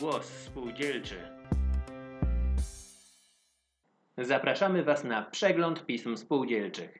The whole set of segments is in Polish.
Głos spółdzielczy. Zapraszamy Was na przegląd pism spółdzielczych.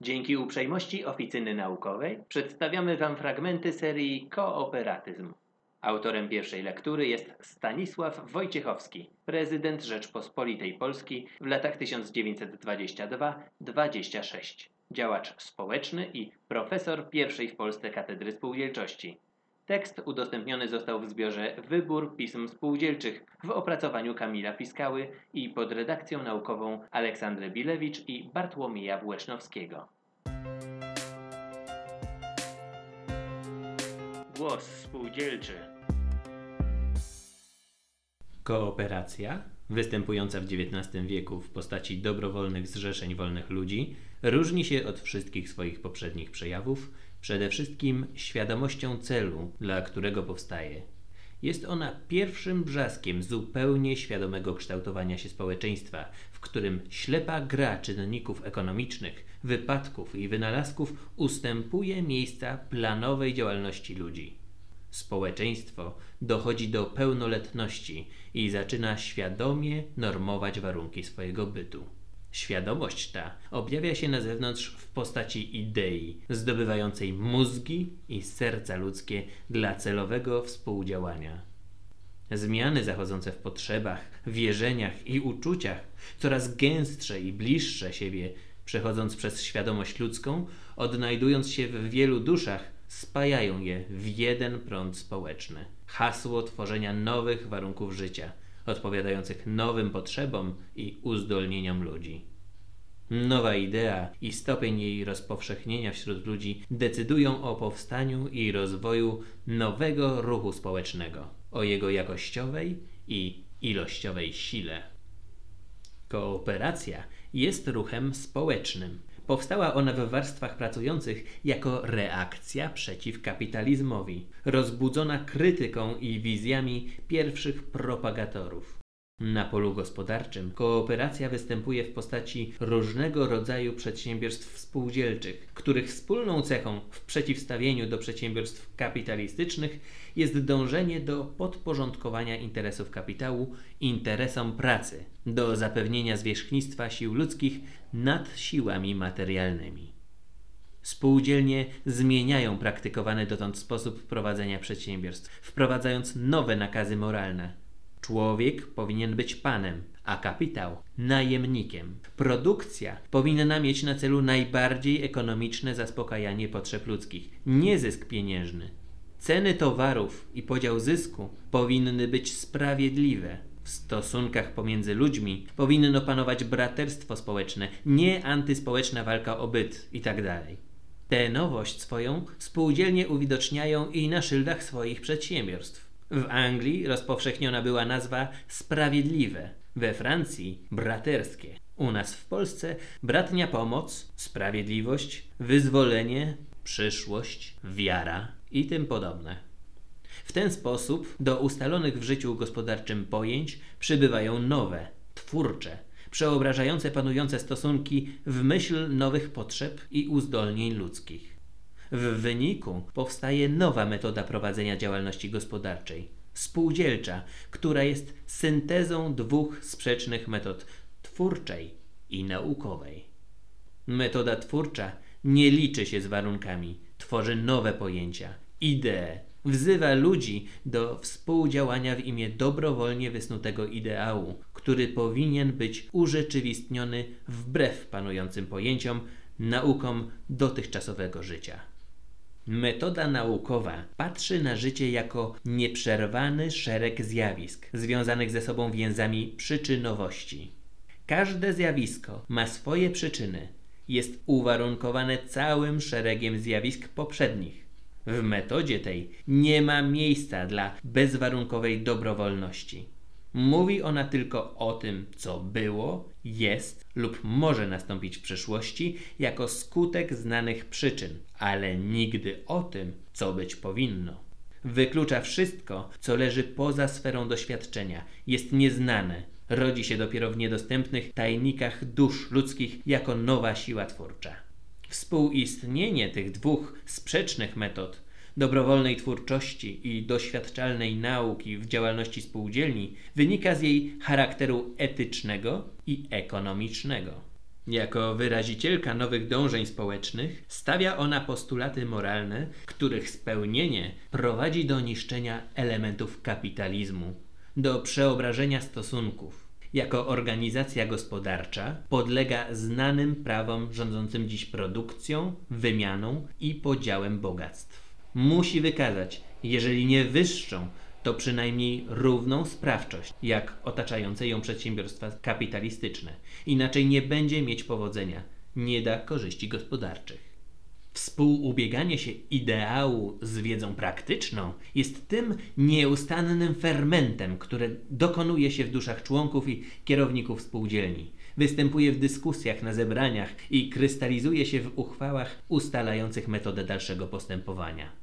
Dzięki uprzejmości oficyny naukowej przedstawiamy Wam fragmenty serii Kooperatyzm. Autorem pierwszej lektury jest Stanisław Wojciechowski, prezydent Rzeczpospolitej Polski w latach 1922-26, działacz społeczny i profesor pierwszej w Polsce Katedry Spółdzielczości. Tekst udostępniony został w zbiorze Wybór Pism Spółdzielczych w opracowaniu Kamila Piskały i pod redakcją naukową Aleksandry Bilewicz i Bartłomieja Włesznowskiego. Głos spółdzielczy. Kooperacja, występująca w XIX wieku w postaci dobrowolnych zrzeszeń wolnych ludzi, różni się od wszystkich swoich poprzednich przejawów przede wszystkim świadomością celu, dla którego powstaje. Jest ona pierwszym brzaskiem zupełnie świadomego kształtowania się społeczeństwa, w którym ślepa gra czynników ekonomicznych, wypadków i wynalazków ustępuje miejsca planowej działalności ludzi. Społeczeństwo dochodzi do pełnoletności i zaczyna świadomie normować warunki swojego bytu. Świadomość ta objawia się na zewnątrz w postaci idei, zdobywającej mózgi i serca ludzkie dla celowego współdziałania. Zmiany zachodzące w potrzebach, wierzeniach i uczuciach, coraz gęstsze i bliższe siebie, przechodząc przez świadomość ludzką, odnajdując się w wielu duszach, spajają je w jeden prąd społeczny. Hasło tworzenia nowych warunków życia, odpowiadających nowym potrzebom i uzdolnieniom ludzi. Nowa idea i stopień jej rozpowszechnienia wśród ludzi decydują o powstaniu i rozwoju nowego ruchu społecznego, o jego jakościowej i ilościowej sile. Kooperacja jest ruchem społecznym. Powstała ona w warstwach pracujących jako reakcja przeciw kapitalizmowi, rozbudzona krytyką i wizjami pierwszych propagatorów. Na polu gospodarczym kooperacja występuje w postaci różnego rodzaju przedsiębiorstw spółdzielczych, których wspólną cechą w przeciwstawieniu do przedsiębiorstw kapitalistycznych jest dążenie do podporządkowania interesów kapitału interesom pracy, do zapewnienia zwierzchnictwa sił ludzkich nad siłami materialnymi. Spółdzielnie zmieniają praktykowany dotąd sposób prowadzenia przedsiębiorstw, wprowadzając nowe nakazy moralne Człowiek powinien być panem, a kapitał najemnikiem. Produkcja powinna mieć na celu najbardziej ekonomiczne zaspokajanie potrzeb ludzkich, nie zysk pieniężny. Ceny towarów i podział zysku powinny być sprawiedliwe. W stosunkach pomiędzy ludźmi powinno panować braterstwo społeczne, nie antyspołeczna walka o byt itd. Tak Tę nowość swoją spółdzielnie uwidoczniają i na szyldach swoich przedsiębiorstw. W Anglii rozpowszechniona była nazwa sprawiedliwe, we Francji braterskie. U nas w Polsce bratnia pomoc, sprawiedliwość, wyzwolenie, przyszłość, wiara i tym podobne. W ten sposób do ustalonych w życiu gospodarczym pojęć przybywają nowe, twórcze, przeobrażające panujące stosunki w myśl nowych potrzeb i uzdolnień ludzkich. W wyniku powstaje nowa metoda prowadzenia działalności gospodarczej spółdzielcza, która jest syntezą dwóch sprzecznych metod twórczej i naukowej. Metoda twórcza nie liczy się z warunkami, tworzy nowe pojęcia, idee, wzywa ludzi do współdziałania w imię dobrowolnie wysnutego ideału, który powinien być urzeczywistniony wbrew panującym pojęciom, naukom dotychczasowego życia. Metoda naukowa patrzy na życie jako nieprzerwany szereg zjawisk związanych ze sobą więzami przyczynowości. Każde zjawisko ma swoje przyczyny, jest uwarunkowane całym szeregiem zjawisk poprzednich. W metodzie tej nie ma miejsca dla bezwarunkowej dobrowolności. Mówi ona tylko o tym, co było, jest lub może nastąpić w przyszłości jako skutek znanych przyczyn, ale nigdy o tym, co być powinno. Wyklucza wszystko, co leży poza sferą doświadczenia, jest nieznane, rodzi się dopiero w niedostępnych tajnikach dusz ludzkich jako nowa siła twórcza. Współistnienie tych dwóch sprzecznych metod dobrowolnej twórczości i doświadczalnej nauki w działalności spółdzielni wynika z jej charakteru etycznego i ekonomicznego. Jako wyrazicielka nowych dążeń społecznych stawia ona postulaty moralne, których spełnienie prowadzi do niszczenia elementów kapitalizmu, do przeobrażenia stosunków. Jako organizacja gospodarcza podlega znanym prawom rządzącym dziś produkcją, wymianą i podziałem bogactw. Musi wykazać, jeżeli nie wyższą, to przynajmniej równą sprawczość, jak otaczające ją przedsiębiorstwa kapitalistyczne. Inaczej nie będzie mieć powodzenia, nie da korzyści gospodarczych. Współubieganie się ideału z wiedzą praktyczną jest tym nieustannym fermentem, który dokonuje się w duszach członków i kierowników spółdzielni. Występuje w dyskusjach na zebraniach i krystalizuje się w uchwałach ustalających metodę dalszego postępowania.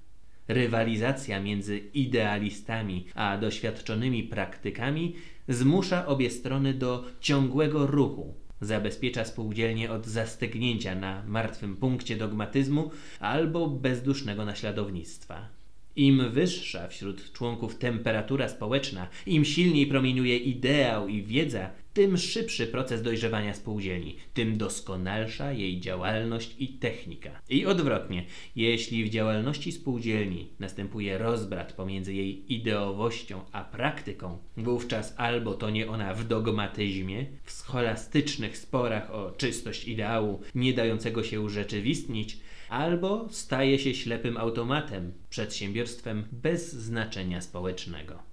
Rywalizacja między idealistami a doświadczonymi praktykami zmusza obie strony do ciągłego ruchu. Zabezpiecza spółdzielnie od zastygnięcia na martwym punkcie dogmatyzmu albo bezdusznego naśladownictwa. Im wyższa wśród członków temperatura społeczna, im silniej promieniuje ideał i wiedza, tym szybszy proces dojrzewania spółdzielni, tym doskonalsza jej działalność i technika. I odwrotnie, jeśli w działalności spółdzielni następuje rozbrat pomiędzy jej ideowością a praktyką, wówczas albo to nie ona w dogmatyzmie, w scholastycznych sporach o czystość ideału nie dającego się urzeczywistnić, albo staje się ślepym automatem, przedsiębiorstwem bez znaczenia społecznego.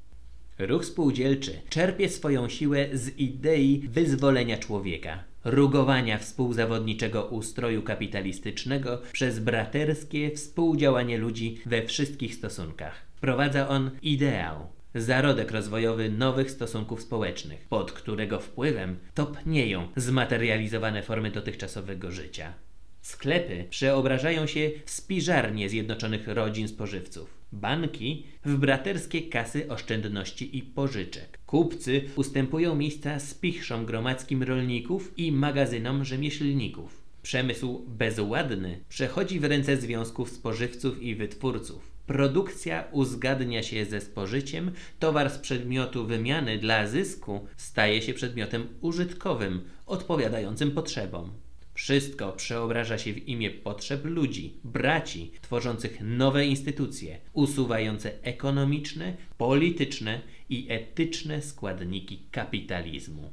Ruch spółdzielczy czerpie swoją siłę z idei wyzwolenia człowieka, rugowania współzawodniczego ustroju kapitalistycznego przez braterskie współdziałanie ludzi we wszystkich stosunkach. Wprowadza on ideał, zarodek rozwojowy nowych stosunków społecznych, pod którego wpływem topnieją zmaterializowane formy dotychczasowego życia. Sklepy przeobrażają się w spiżarnie zjednoczonych rodzin spożywców. Banki w braterskie kasy oszczędności i pożyczek. Kupcy ustępują miejsca spichrzom gromadzkim rolników i magazynom rzemieślników. Przemysł bezładny przechodzi w ręce związków spożywców i wytwórców. Produkcja uzgadnia się ze spożyciem, towar z przedmiotu wymiany dla zysku staje się przedmiotem użytkowym, odpowiadającym potrzebom. Wszystko przeobraża się w imię potrzeb ludzi, braci, tworzących nowe instytucje, usuwające ekonomiczne, polityczne i etyczne składniki kapitalizmu.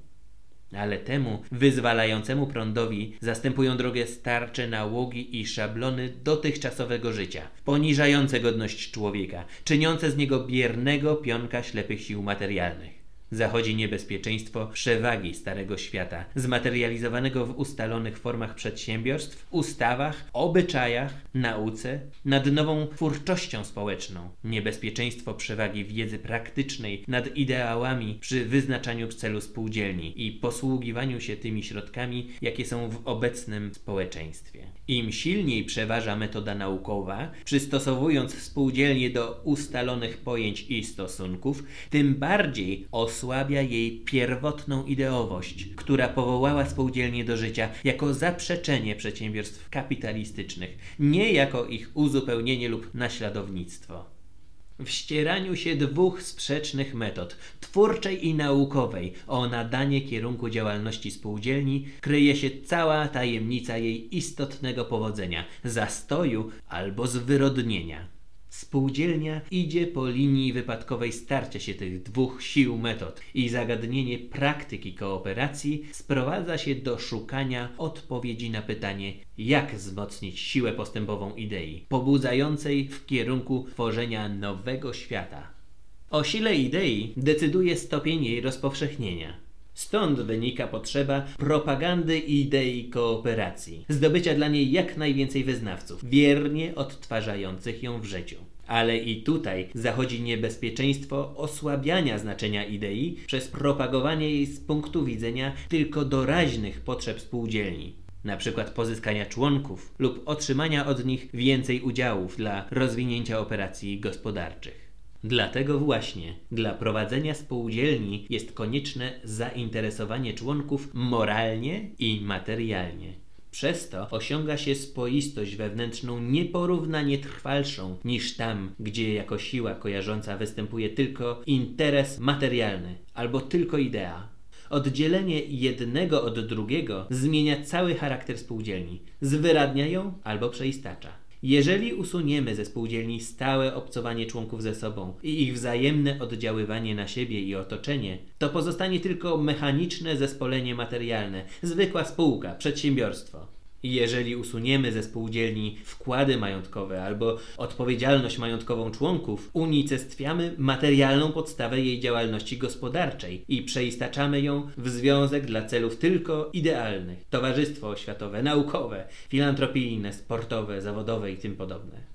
Ale temu wyzwalającemu prądowi zastępują drogę starcze nałogi i szablony dotychczasowego życia, poniżające godność człowieka, czyniące z niego biernego pionka ślepych sił materialnych zachodzi niebezpieczeństwo przewagi Starego Świata, zmaterializowanego w ustalonych formach przedsiębiorstw, ustawach, obyczajach, nauce, nad nową twórczością społeczną, niebezpieczeństwo przewagi wiedzy praktycznej nad ideałami przy wyznaczaniu celu spółdzielni i posługiwaniu się tymi środkami, jakie są w obecnym społeczeństwie. Im silniej przeważa metoda naukowa, przystosowując spółdzielnie do ustalonych pojęć i stosunków, tym bardziej osłabia jej pierwotną ideowość, która powołała spółdzielnie do życia jako zaprzeczenie przedsiębiorstw kapitalistycznych, nie jako ich uzupełnienie lub naśladownictwo. W ścieraniu się dwóch sprzecznych metod, twórczej i naukowej, o nadanie kierunku działalności spółdzielni kryje się cała tajemnica jej istotnego powodzenia, zastoju albo zwyrodnienia. Spółdzielnia idzie po linii wypadkowej starcia się tych dwóch sił metod i zagadnienie praktyki kooperacji sprowadza się do szukania odpowiedzi na pytanie, jak wzmocnić siłę postępową idei, pobudzającej w kierunku tworzenia nowego świata. O sile idei decyduje stopień jej rozpowszechnienia. Stąd wynika potrzeba propagandy idei kooperacji, zdobycia dla niej jak najwięcej wyznawców, wiernie odtwarzających ją w życiu. Ale i tutaj zachodzi niebezpieczeństwo osłabiania znaczenia idei przez propagowanie jej z punktu widzenia tylko doraźnych potrzeb spółdzielni, na przykład pozyskania członków lub otrzymania od nich więcej udziałów dla rozwinięcia operacji gospodarczych. Dlatego właśnie dla prowadzenia spółdzielni jest konieczne zainteresowanie członków moralnie i materialnie. Przez to osiąga się spoistość wewnętrzną nieporównanie trwalszą niż tam, gdzie jako siła kojarząca występuje tylko interes materialny albo tylko idea. Oddzielenie jednego od drugiego zmienia cały charakter spółdzielni, zwyradnia ją albo przeistacza. Jeżeli usuniemy ze spółdzielni stałe obcowanie członków ze sobą i ich wzajemne oddziaływanie na siebie i otoczenie, to pozostanie tylko mechaniczne zespolenie materialne, zwykła spółka, przedsiębiorstwo. Jeżeli usuniemy ze spółdzielni wkłady majątkowe albo odpowiedzialność majątkową członków, unicestwiamy materialną podstawę jej działalności gospodarczej i przeistaczamy ją w związek dla celów tylko idealnych towarzystwo oświatowe, naukowe, filantropijne, sportowe, zawodowe i tym podobne.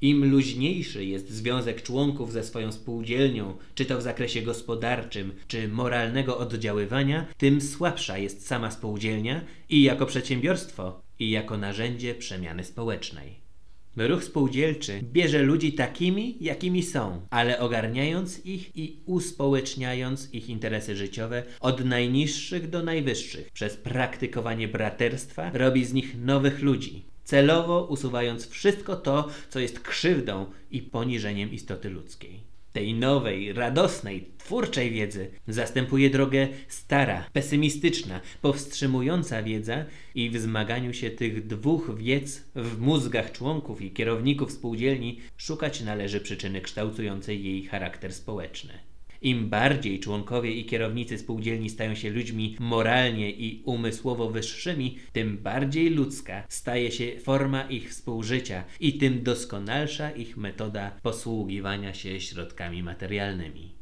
Im luźniejszy jest związek członków ze swoją spółdzielnią, czy to w zakresie gospodarczym, czy moralnego oddziaływania, tym słabsza jest sama spółdzielnia i jako przedsiębiorstwo, i jako narzędzie przemiany społecznej. Ruch spółdzielczy bierze ludzi takimi, jakimi są, ale ogarniając ich i uspołeczniając ich interesy życiowe od najniższych do najwyższych. Przez praktykowanie braterstwa robi z nich nowych ludzi, celowo usuwając wszystko to, co jest krzywdą i poniżeniem istoty ludzkiej. Tej nowej, radosnej, twórczej wiedzy zastępuje drogę stara, pesymistyczna, powstrzymująca wiedza i w zmaganiu się tych dwóch wiedz w mózgach członków i kierowników spółdzielni szukać należy przyczyny kształtującej jej charakter społeczny. Im bardziej członkowie i kierownicy spółdzielni stają się ludźmi moralnie i umysłowo wyższymi, tym bardziej ludzka staje się forma ich współżycia i tym doskonalsza ich metoda posługiwania się środkami materialnymi.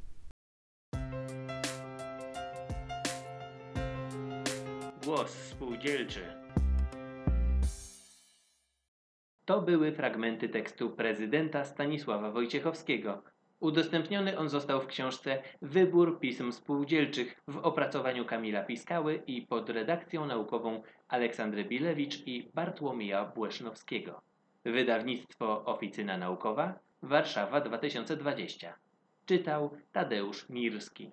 Głos spółdzielczy. To były fragmenty tekstu prezydenta Stanisława Wojciechowskiego. Udostępniony on został w książce Wybór pism spółdzielczych w opracowaniu Kamila Piskały i pod redakcją naukową Aleksandry Bilewicz i Bartłomieja Błesznowskiego. Wydawnictwo Oficyna Naukowa, Warszawa 2020. Czytał Tadeusz Mirski.